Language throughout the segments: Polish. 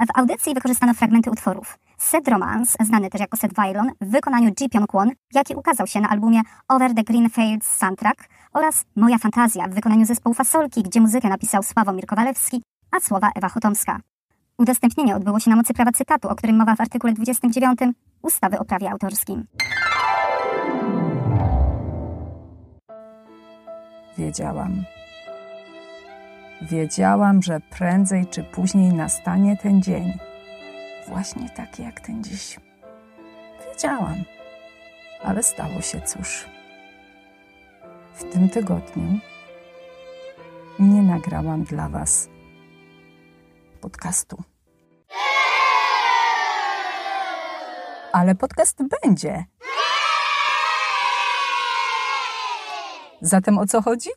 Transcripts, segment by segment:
W audycji wykorzystano fragmenty utworów Set Romance, znany też jako Set Violon, w wykonaniu Ji Pyong-kwon, jaki ukazał się na albumie Over the Green Fields Soundtrack oraz Moja Fantazja w wykonaniu zespołu Fasolki, gdzie muzykę napisał Sławomir Kowalewski, a słowa Ewa Chotomska. Udostępnienie odbyło się na mocy prawa cytatu, o którym mowa w artykule 29 ustawy o prawie autorskim. Wiedziałam. Wiedziałam, że prędzej czy później nastanie ten dzień. Właśnie taki jak ten dziś. Wiedziałam. Ale stało się cóż. W tym tygodniu nie nagrałam dla Was podcastu. Ale podcast będzie. Zatem o co chodzi?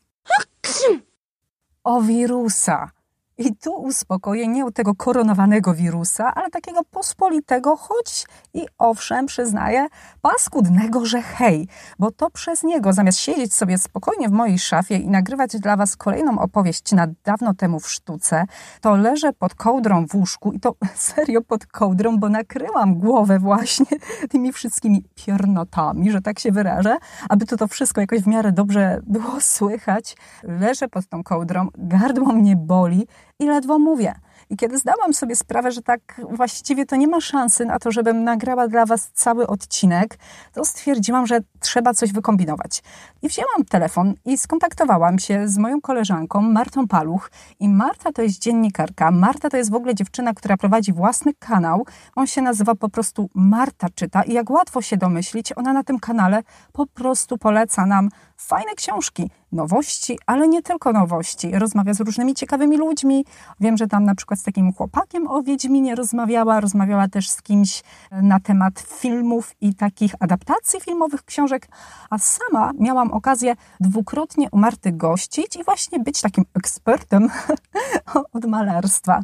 O wirusa. I tu uspokoję nie o tego koronowanego wirusa, ale takiego pospolitego, choć i owszem, przyznaję, paskudnego, że hej, bo to przez niego, zamiast siedzieć sobie spokojnie w mojej szafie i nagrywać dla Was kolejną opowieść na dawno temu w sztuce, to leżę pod kołdrą w łóżku i to serio pod kołdrą, bo nakryłam głowę właśnie tymi wszystkimi piernotami, że tak się wyrażę, aby to to wszystko jakoś w miarę dobrze było słychać. Leżę pod tą kołdrą, gardło mnie boli, i ledwo mówię. I kiedy zdałam sobie sprawę, że tak właściwie to nie ma szansy na to, żebym nagrała dla Was cały odcinek, to stwierdziłam, że trzeba coś wykombinować. I wzięłam telefon i skontaktowałam się z moją koleżanką Martą Paluch. I Marta to jest dziennikarka. Marta to jest w ogóle dziewczyna, która prowadzi własny kanał. On się nazywa po prostu Marta Czyta. I jak łatwo się domyślić, ona na tym kanale po prostu poleca nam fajne książki, nowości, ale nie tylko nowości. Rozmawia z różnymi ciekawymi ludźmi. Wiem, że tam na przykład z takim chłopakiem o Wiedźminie rozmawiała, rozmawiała też z kimś na temat filmów i takich adaptacji filmowych książek, a sama miałam okazję dwukrotnie u Marty gościć i właśnie być takim ekspertem od malarstwa.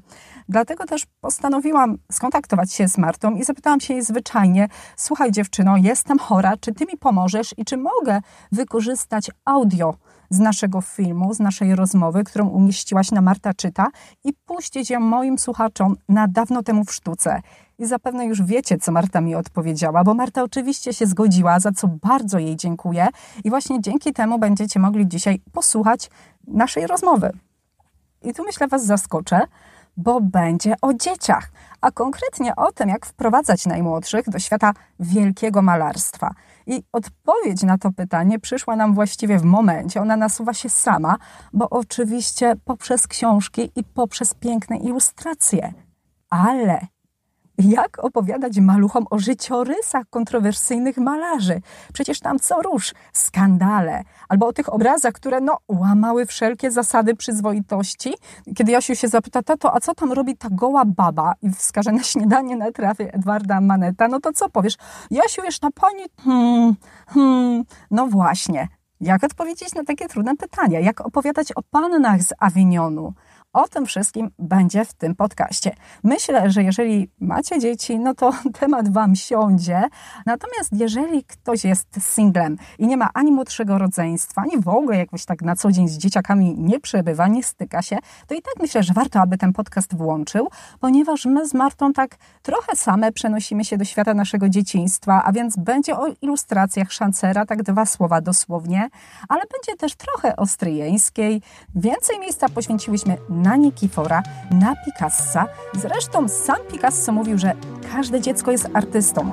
Dlatego też postanowiłam skontaktować się z Martą i zapytałam się jej zwyczajnie: Słuchaj, dziewczyno, jestem chora, czy ty mi pomożesz i czy mogę wykorzystać audio z naszego filmu, z naszej rozmowy, którą umieściłaś na Marta Czyta i puścić ją moim słuchaczom na dawno temu w sztuce. I zapewne już wiecie, co Marta mi odpowiedziała, bo Marta oczywiście się zgodziła, za co bardzo jej dziękuję. I właśnie dzięki temu będziecie mogli dzisiaj posłuchać naszej rozmowy. I tu myślę, Was zaskoczę, bo będzie o dzieciach, a konkretnie o tym, jak wprowadzać najmłodszych do świata wielkiego malarstwa. I odpowiedź na to pytanie przyszła nam właściwie w momencie. Ona nasuwa się sama, bo oczywiście poprzez książki i poprzez piękne ilustracje. Ale jak opowiadać maluchom o życiorysach kontrowersyjnych malarzy? Przecież tam co róż skandale, albo o tych obrazach, które no, łamały wszelkie zasady przyzwoitości. Kiedy Jasiu się zapyta, tato, a co tam robi ta goła baba i wskaże na śniadanie na trawie Edwarda Maneta, no to co powiesz? Jasiu, wiesz, na pani... Hmm, hmm, no właśnie. Jak odpowiedzieć na takie trudne pytania? Jak opowiadać o pannach z Avignonu? O tym wszystkim będzie w tym podcaście. Myślę, że jeżeli macie dzieci, no to temat Wam siądzie. Natomiast jeżeli ktoś jest singlem i nie ma ani młodszego rodzeństwa, ani w ogóle jakoś tak na co dzień z dzieciakami nie przebywa, nie styka się, to i tak myślę, że warto, aby ten podcast włączył, ponieważ my z Martą tak trochę same przenosimy się do świata naszego dzieciństwa, a więc będzie o ilustracjach szancera, tak dwa słowa dosłownie, ale będzie też trochę o stryjeńskiej. Więcej miejsca poświęciłyśmy na Nikifora, na Picassa. Zresztą sam Picasso mówił, że każde dziecko jest artystą.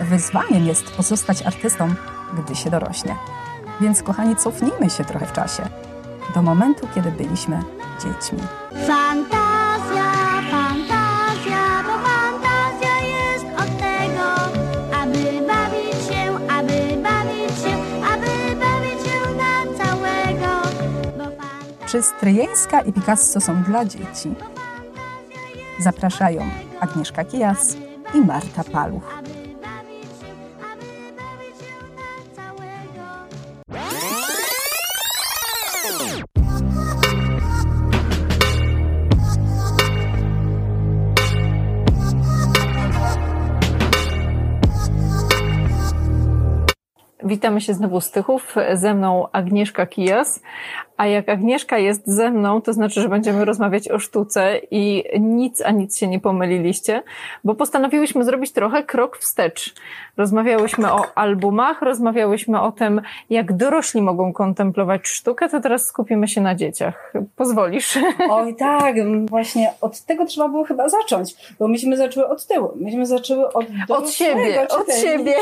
Wyzwaniem jest pozostać artystą, gdy się dorośnie. Więc, kochani, cofnijmy się trochę w czasie do momentu, kiedy byliśmy dziećmi. Czy Stryjeńska i Picasso są dla dzieci? Zapraszają Agnieszka Kijas i Marta Paluch. Witamy się znowu z Tychów. Ze mną Agnieszka Kijas. A jak Agnieszka jest ze mną, to znaczy, że będziemy rozmawiać o sztuce i nic a nic się nie pomyliliście, bo postanowiłyśmy zrobić trochę krok wstecz. Rozmawiałyśmy o albumach, rozmawiałyśmy o tym, jak dorośli mogą kontemplować sztukę, to teraz skupimy się na dzieciach. Pozwolisz? Oj tak, właśnie od tego trzeba było chyba zacząć, bo myśmy zaczęły od tyłu. Myśmy zaczęły od Od siebie, od siebie.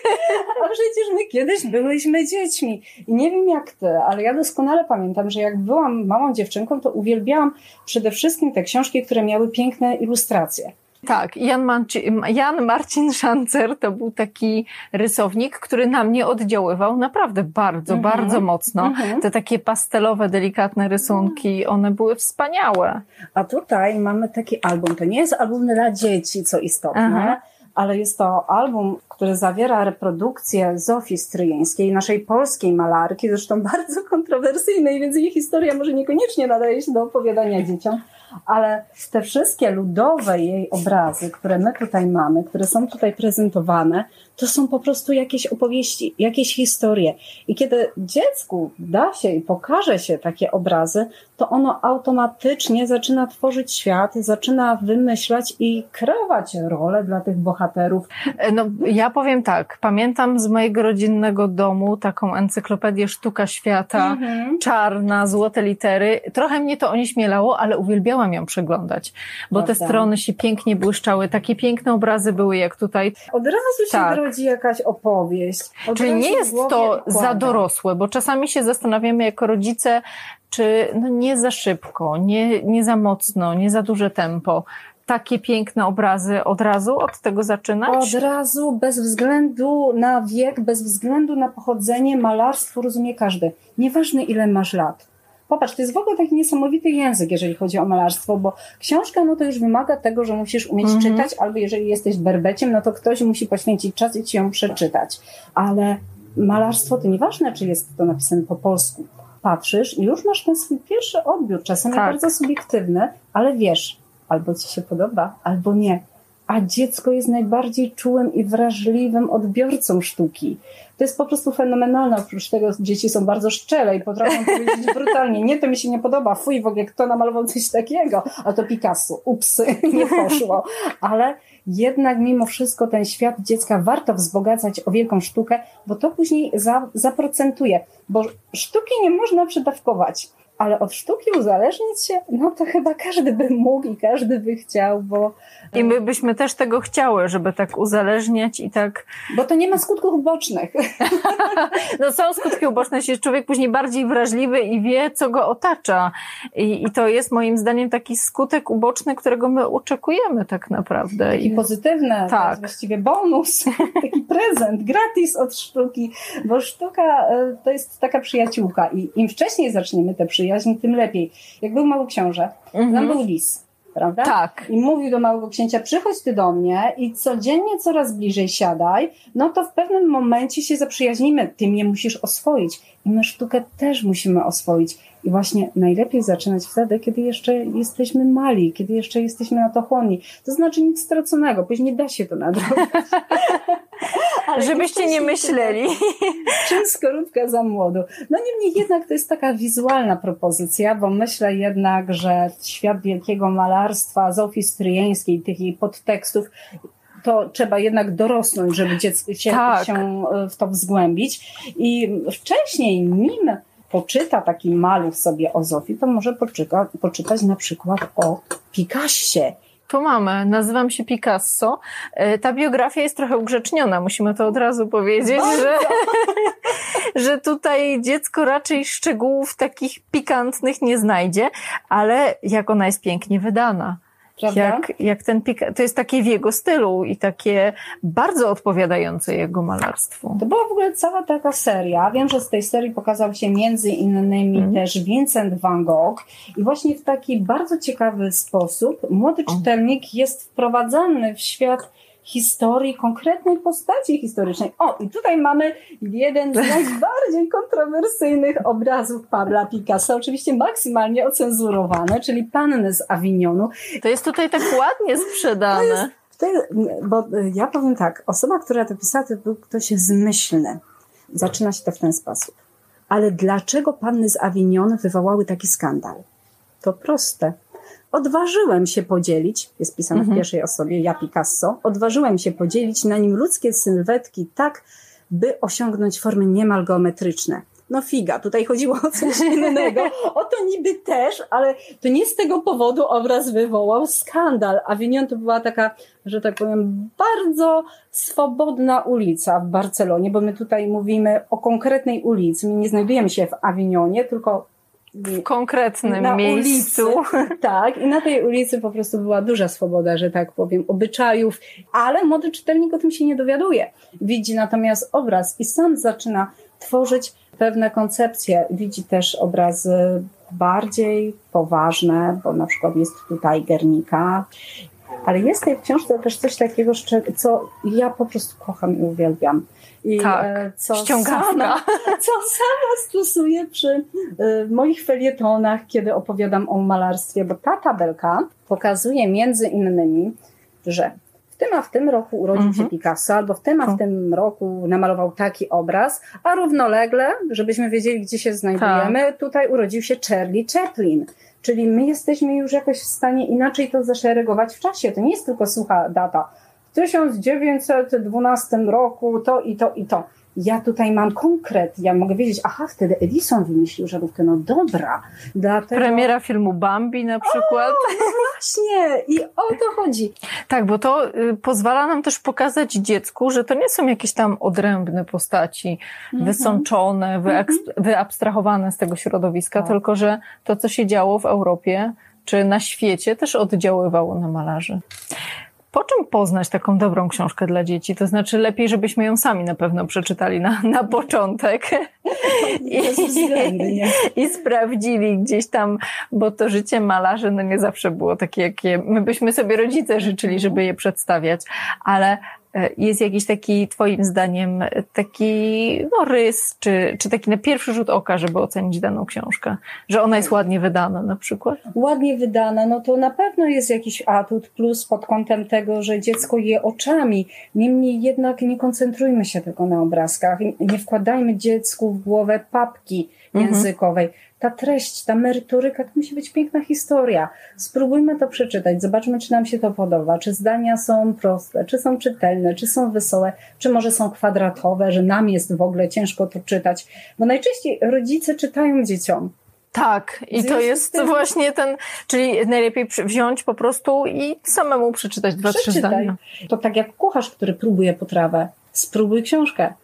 A przecież my kiedyś byliśmy dziećmi. I nie wiem jak ty, ale ja doskonale pamiętam, że jak byłam małą dziewczynką, to uwielbiałam przede wszystkim te książki, które miały piękne ilustracje. Tak, Jan, Manci, Jan Marcin Szancer to był taki rysownik, który na mnie oddziaływał naprawdę bardzo, Mhm. bardzo mocno. Mhm. Te takie pastelowe, delikatne rysunki, one były wspaniałe. A tutaj mamy taki album. To nie jest album dla dzieci, co istotne, Aha. Ale jest to album, który zawiera reprodukcję Zofii Stryjeńskiej, naszej polskiej malarki, zresztą bardzo kontrowersyjnej, więc jej historia może niekoniecznie nadaje się do opowiadania dzieciom. Ale te wszystkie ludowe jej obrazy, które my tutaj mamy, które są tutaj prezentowane, to są po prostu jakieś opowieści, jakieś historie. I kiedy dziecku da się i pokaże się takie obrazy, to ono automatycznie zaczyna tworzyć świat, zaczyna wymyślać i kreować rolę dla tych bohaterów. E, No, ja powiem tak, pamiętam z mojego rodzinnego domu taką encyklopedię Sztuka Świata, Mhm. czarna, złote litery. Trochę mnie to onieśmielało, ale uwielbiałam ją przeglądać, bo te Prawda. strony się pięknie błyszczały, takie piękne obrazy były jak tutaj. Od razu się Tak. rodzi jakaś opowieść. Od Czyli nie jest to układa. za dorosłe, bo czasami się zastanawiamy jako rodzice, czy no nie za szybko, nie, nie za mocno, nie za duże tempo. Takie piękne obrazy od razu od tego zaczynać? Od razu, bez względu na wiek, bez względu na pochodzenie, malarstwo rozumie każdy. Nieważne ile masz lat. Popatrz, to jest w ogóle taki niesamowity język, jeżeli chodzi o malarstwo, bo książka, no to już wymaga tego, że musisz umieć Mhm. czytać, albo jeżeli jesteś berbeciem, no to ktoś musi poświęcić czas i ci ją przeczytać. Ale malarstwo to nieważne, czy jest to napisane po polsku. Patrzysz i już masz ten swój pierwszy odbiór, czasami Tak. bardzo subiektywny, ale wiesz, albo ci się podoba, albo nie. A dziecko jest najbardziej czułym i wrażliwym odbiorcą sztuki. To jest po prostu fenomenalne. Oprócz tego dzieci są bardzo szczere i potrafią powiedzieć brutalnie, nie, to mi się nie podoba, fuj, w ogóle kto namalował coś takiego, a to Picasso, ups, nie poszło. Ale jednak mimo wszystko ten świat dziecka warto wzbogacać o wielką sztukę, bo to później za, zaprocentuje, bo sztuki nie można przedawkować. Ale od sztuki uzależnić się, no to chyba każdy by mógł i każdy by chciał, bo, I my byśmy też tego chciały, żeby tak uzależniać i tak. bo to nie ma skutków ubocznych. No są skutki uboczne, się człowiek później bardziej wrażliwy i wie, co go otacza. I, I to jest moim zdaniem taki skutek uboczny, którego my oczekujemy tak naprawdę. I pozytywne, to Tak. jest właściwie bonus, taki prezent, gratis od sztuki, bo sztuka e, to jest taka przyjaciółka i im wcześniej zaczniemy tę przyjaźń, tym lepiej. Jak był mały książę, tam Mhm. był lis, prawda? Tak. I mówił do małego księcia, przychodź ty do mnie i codziennie coraz bliżej siadaj, no to w pewnym momencie się zaprzyjaźnimy. Ty mnie musisz oswoić. I my sztukę też musimy oswoić. I właśnie najlepiej zaczynać wtedy, kiedy jeszcze jesteśmy mali, kiedy jeszcze jesteśmy na to chłonni. To znaczy nic straconego, później da się to nadrobić. Żebyście nie myśleli. Czym skorupka za młodu? No niemniej jednak to jest taka wizualna propozycja, bo myślę jednak, że świat wielkiego malarstwa Zofii Stryjeńskiej, tych jej podtekstów, to trzeba jednak dorosnąć, żeby dziecko się, Tak. się e, w to wzgłębić. I wcześniej, nim poczyta taki maluch sobie o Zofii, to może poczyta, poczytać na przykład o Picassie. Tu mamy, nazywam się Picasso. E, Ta biografia jest trochę ugrzeczniona, musimy to od razu powiedzieć, że, że tutaj dziecko raczej szczegółów takich pikantnych nie znajdzie, ale jak ona jest pięknie wydana. Prawda? Jak, jak ten pika, to jest takie w jego stylu i takie bardzo odpowiadające jego malarstwu. To była w ogóle cała taka seria. Wiem, że z tej serii pokazał się między innymi Mhm. też Vincent van Gogh i właśnie w taki bardzo ciekawy sposób młody O. czytelnik jest wprowadzany w świat historii konkretnej postaci historycznej. O, i tutaj mamy jeden z najbardziej kontrowersyjnych obrazów Pabla Picasso, oczywiście maksymalnie ocenzurowany, czyli Panny z Avignonu. To jest tutaj tak ładnie sprzedane. To jest, bo y, ja powiem tak, osoba, która to pisała, to był ktoś zmyślny. Zaczyna się to w ten sposób. Ale dlaczego panny z Avignon wywołały taki skandal? To proste. Odważyłem się podzielić, jest pisane w pierwszej osobie, ja Picasso, odważyłem się podzielić na nim ludzkie sylwetki tak, by osiągnąć formy niemal geometryczne. No figa, tutaj chodziło o coś innego. O to niby też, ale to nie z tego powodu obraz wywołał skandal. Avignon to była taka, że tak powiem, bardzo swobodna ulica w Barcelonie, bo my tutaj mówimy o konkretnej ulicy. My nie znajdujemy się w Avignonie, tylko W konkretnym na miejscu. ulicy. Tak, i na tej ulicy po prostu była duża swoboda, że tak powiem, obyczajów, ale młody czytelnik o tym się nie dowiaduje. Widzi natomiast obraz i sam zaczyna tworzyć pewne koncepcje. Widzi też obrazy bardziej poważne, bo na przykład jest tutaj Gernika. Ale jest w tej książce też coś takiego, co ja po prostu kocham i uwielbiam. I Tak, e, co ściągawka. sama, co sama stosuję przy y, moich felietonach, kiedy opowiadam o malarstwie, bo ta tabelka pokazuje między innymi, że tym a w tym roku urodził się Mhm. Picasso, albo w tym a w tym roku namalował taki obraz, a równolegle, żebyśmy wiedzieli, gdzie się znajdujemy, Tak. tutaj urodził się Charlie Chaplin. Czyli my jesteśmy już jakoś w stanie inaczej to zaszeregować w czasie. To nie jest tylko sucha data. W 1912 roku to i to i to. Ja tutaj mam konkret, ja mogę wiedzieć, aha, wtedy Edison wymyślił żarówkę, no dobra. Dlatego... Premiera filmu Bambi na przykład. Właśnie, i o to chodzi. Tak, bo to y, pozwala nam też pokazać dziecku, że to nie są jakieś tam odrębne postaci, Mhm. wysączone, wyeks- wyabstrahowane z tego środowiska, Tak. tylko że to, co się działo w Europie czy na świecie, też oddziaływało na malarzy. Po czym poznać taką dobrą książkę dla dzieci? To znaczy, lepiej, żebyśmy ją sami na pewno przeczytali na, na początek Bezwzględnie. i sprawdzili gdzieś tam, bo to życie malarzy no nie zawsze było takie, jakie my byśmy sobie rodzice życzyli, żeby je przedstawiać, ale jest jakiś taki, twoim zdaniem, e, taki no, rys, czy, czy taki na pierwszy rzut oka, żeby ocenić daną książkę? Że ona jest ładnie wydana na przykład? ładnie wydana, no to na pewno jest jakiś atut, plus pod kątem tego, że dziecko je oczami. Niemniej jednak nie koncentrujmy się tylko na obrazkach. Nie wkładajmy dziecku w głowę papki. Językowej. Ta treść, ta merytoryka, to musi być piękna historia. Spróbujmy to przeczytać, zobaczmy, czy nam się to podoba, czy zdania są proste, czy są czytelne, czy są wesołe, czy może są kwadratowe, że nam jest w ogóle ciężko to czytać. Bo najczęściej rodzice czytają dzieciom. Tak, i to jest właśnie ten, czyli najlepiej wziąć po prostu i samemu przeczytać dwa, trzy Przeczytaj. zdania. To tak jak kucharz, który próbuje potrawę, spróbuj książkę.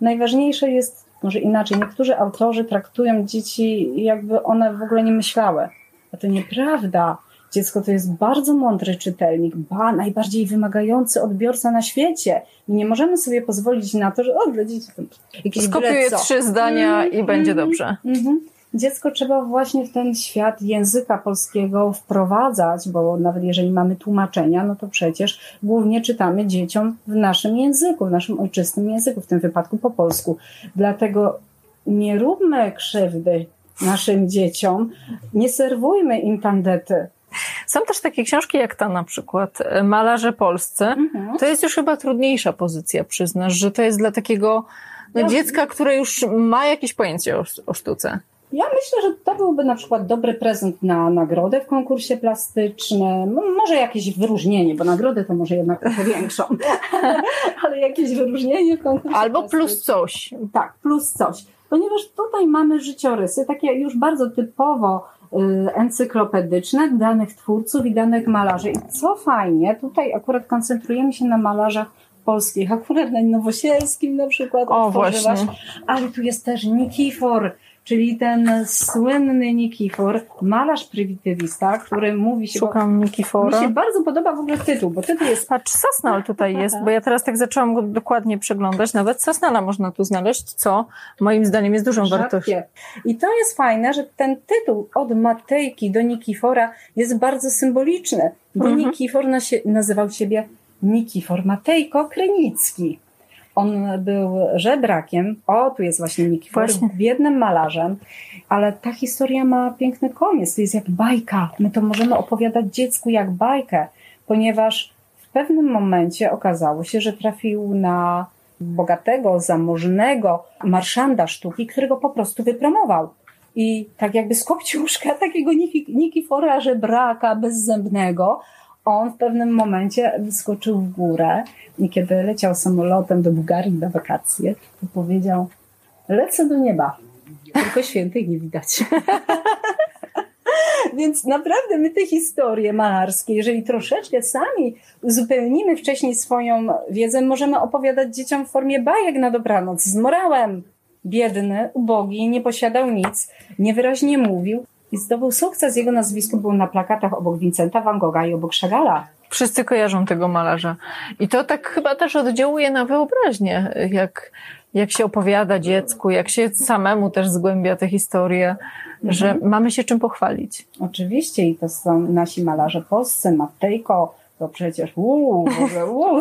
Najważniejsze jest, może inaczej, niektórzy autorzy traktują dzieci, jakby one w ogóle nie myślały. A to nieprawda. Dziecko to jest bardzo mądry czytelnik, ba, najbardziej wymagający odbiorca na świecie. I nie możemy sobie pozwolić na to, że o, dla dzieci to jakieś Skopiuję trzy zdania i Mhm, będzie mhm. dobrze. Mhm. Dziecko trzeba właśnie w ten świat języka polskiego wprowadzać, bo nawet jeżeli mamy tłumaczenia, no to przecież głównie czytamy dzieciom w naszym języku, w naszym ojczystym języku, w tym wypadku po polsku. Dlatego nie róbmy krzywdy naszym dzieciom, nie serwujmy im tandety. Są też takie książki jak ta na przykład, e, Malarze Polscy. Mhm. To jest już chyba trudniejsza pozycja, przyznasz, że to jest dla takiego no, Ja- dziecka, które już ma jakieś pojęcie o, o sztuce. Ja myślę, że to byłby na przykład dobry prezent na nagrodę w konkursie plastycznym. Może jakieś wyróżnienie, bo nagrodę to może jednak trochę większą. Ale jakieś wyróżnienie w konkursie Albo plus coś. Tak, plus coś. Ponieważ tutaj mamy życiorysy, takie już bardzo typowo y, encyklopedyczne danych twórców i danych malarzy. I co fajnie, tutaj akurat koncentrujemy się na malarzach polskich, akurat na Nowosielskim na przykład O, właśnie. Ale tu jest też Nikifor, czyli ten słynny Nikifor, malarz prymitywista, który mówi się... Szukam Mi Nikifora. się bardzo podoba w ogóle tytuł, bo tytuł jest Patrz, Sosnal tutaj jest, bo ja teraz tak zaczęłam go dokładnie przeglądać. Nawet Sosnala można tu znaleźć, co moim zdaniem jest dużą wartością. I to jest fajne, że ten tytuł od Matejki do Nikifora jest bardzo symboliczny, bo Mhm. Nikifor nazywał siebie Nikifor Matejko Krynicki. On był żebrakiem, o tu jest właśnie Nikifor, Właśnie. biednym malarzem, ale ta historia ma piękny koniec, to jest jak bajka. My to możemy opowiadać dziecku jak bajkę, ponieważ w pewnym momencie okazało się, że trafił na bogatego, zamożnego marszanda sztuki, który go po prostu wypromował. I tak jakby z kopciuszka takiego Niki, Nikifora żebraka bezzębnego, on w pewnym momencie wyskoczył w górę i kiedy leciał samolotem do Bułgarii na wakacje, to powiedział, lecę do nieba, tylko świętych nie widać. Więc naprawdę my te historie malarskie, jeżeli troszeczkę sami uzupełnimy wcześniej swoją wiedzę, możemy opowiadać dzieciom w formie bajek na dobranoc z morałem. Biedny, ubogi, nie posiadał nic, niewyraźnie mówił i zdobył sukces. Jego nazwisko było na plakatach obok Vincenta van Gogha i obok Chagalla. Wszyscy kojarzą tego malarza. I to tak chyba też oddziałuje na wyobraźnię, jak, jak się opowiada dziecku, jak się samemu też zgłębia te historie, że mamy się czym pochwalić. Oczywiście i to są nasi malarze polscy, Matejko, to przecież uuu, ogóle uuu.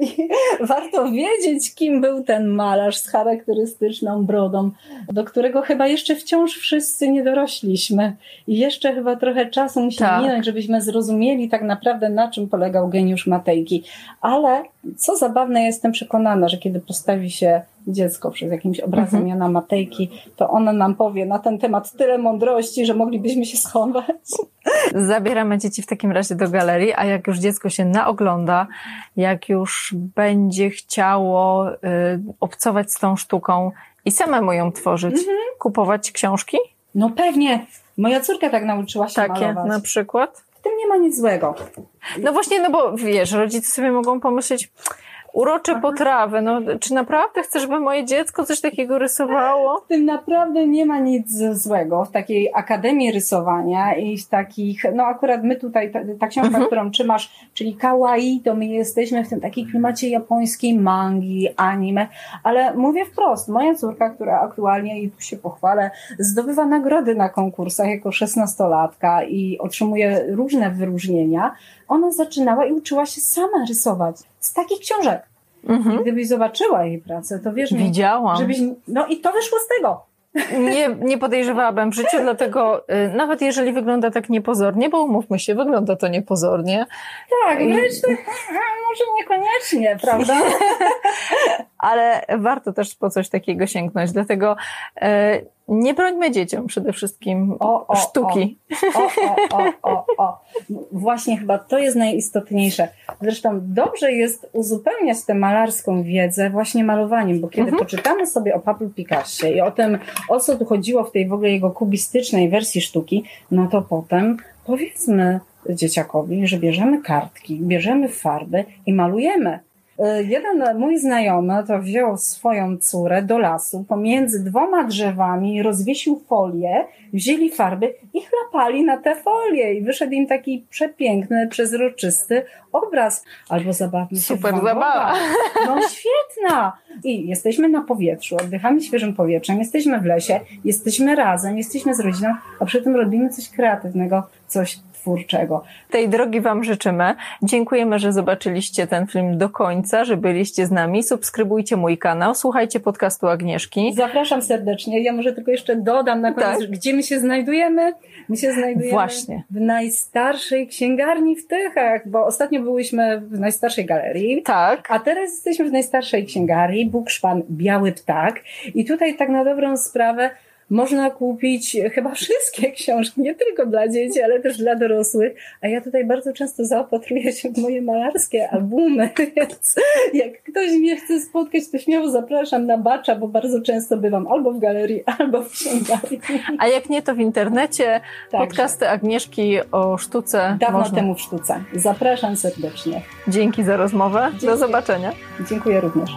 I warto wiedzieć, kim był ten malarz z charakterystyczną brodą, do którego chyba jeszcze wciąż wszyscy nie dorośliśmy. I jeszcze chyba trochę czasu musi Tak. minąć, żebyśmy zrozumieli tak naprawdę, na czym polegał geniusz Matejki. Ale co zabawne, jestem przekonana, że kiedy postawi się dziecko przed jakimś obrazem Mhm. Jana Matejki, to ona nam powie na ten temat tyle mądrości, że moglibyśmy się schować. Zabieramy dzieci w takim razie do galerii, a jak już dziecko się naogląda, jak już będzie chciało y, obcować z tą sztuką i samemu ją tworzyć, Mhm. kupować książki No pewnie. Moja córka tak nauczyła się takie malować. na przykład. W tym nie ma nic złego. No właśnie, no bo wiesz, rodzice sobie mogą pomyśleć, urocze potrawy, no czy naprawdę chcesz, żeby moje dziecko coś takiego rysowało? W tym naprawdę nie ma nic złego w takiej akademii rysowania i w takich, no akurat my tutaj, ta, ta książka, Mhm. którą trzymasz, czyli kawaii, to my jesteśmy w tym takiej klimacie japońskiej mangi, anime, ale mówię wprost, moja córka, która aktualnie, i tu się pochwalę, zdobywa nagrody na konkursach jako szesnastolatka i otrzymuje różne wyróżnienia, ona zaczynała i uczyła się sama rysować z takich książek. Mhm. I gdybyś zobaczyła jej pracę, to wiesz mi, Widziałam. żebyś, no i to wyszło z tego. Nie, nie podejrzewałabym w życiu, dlatego y, nawet jeżeli wygląda tak niepozornie, bo umówmy się, wygląda to niepozornie, Tak, wręcz tak, może niekoniecznie, prawda? ale warto też po coś takiego sięgnąć. Dlatego e, nie brońmy dzieciom przede wszystkim O, o, sztuki. O, o, o, o. Właśnie chyba to jest najistotniejsze. Zresztą dobrze jest uzupełniać tę malarską wiedzę właśnie malowaniem, bo kiedy Mhm. poczytamy sobie o Pablo Picassie i o tym, o co tu chodziło w tej w ogóle jego kubistycznej wersji sztuki, no to potem powiedzmy dzieciakowi, że bierzemy kartki, bierzemy farby i malujemy. Y, Jeden mój znajomy to wziął swoją córę do lasu pomiędzy dwoma drzewami, rozwiesił folię, wzięli farby i chlapali na te folie i wyszedł im taki przepiękny, przezroczysty obraz albo zabawny. Super zabawa. No świetna! I jesteśmy na powietrzu, oddychamy świeżym powietrzem, jesteśmy w lesie, jesteśmy razem, jesteśmy z rodziną, a przy tym robimy coś kreatywnego, coś twórczego. Tej drogi Wam życzymy. Dziękujemy, że zobaczyliście ten film do końca, że byliście z nami. Subskrybujcie mój kanał, słuchajcie podcastu Agnieszki. Zapraszam serdecznie. Ja może tylko jeszcze dodam na koniec, Tak. gdzie my się znajdujemy. My się znajdujemy Właśnie. w najstarszej księgarni w Tychach, bo ostatnio byłyśmy w najstarszej galerii. Tak. A teraz jesteśmy w najstarszej księgarni, Bukszpan Biały Ptak. I tutaj tak na dobrą sprawę można kupić chyba wszystkie książki, nie tylko dla dzieci, ale też dla dorosłych. A ja tutaj bardzo często zaopatruję się w moje malarskie albumy, więc jak ktoś mnie chce spotkać, to śmiało zapraszam na bacza, bo bardzo często bywam albo w galerii, albo w księgarni. A jak nie, to w internecie Także. podcasty Agnieszki o sztuce. Dawno można. temu w sztuce. Zapraszam serdecznie. Dzięki za rozmowę. Do zobaczenia. Dziękuję również.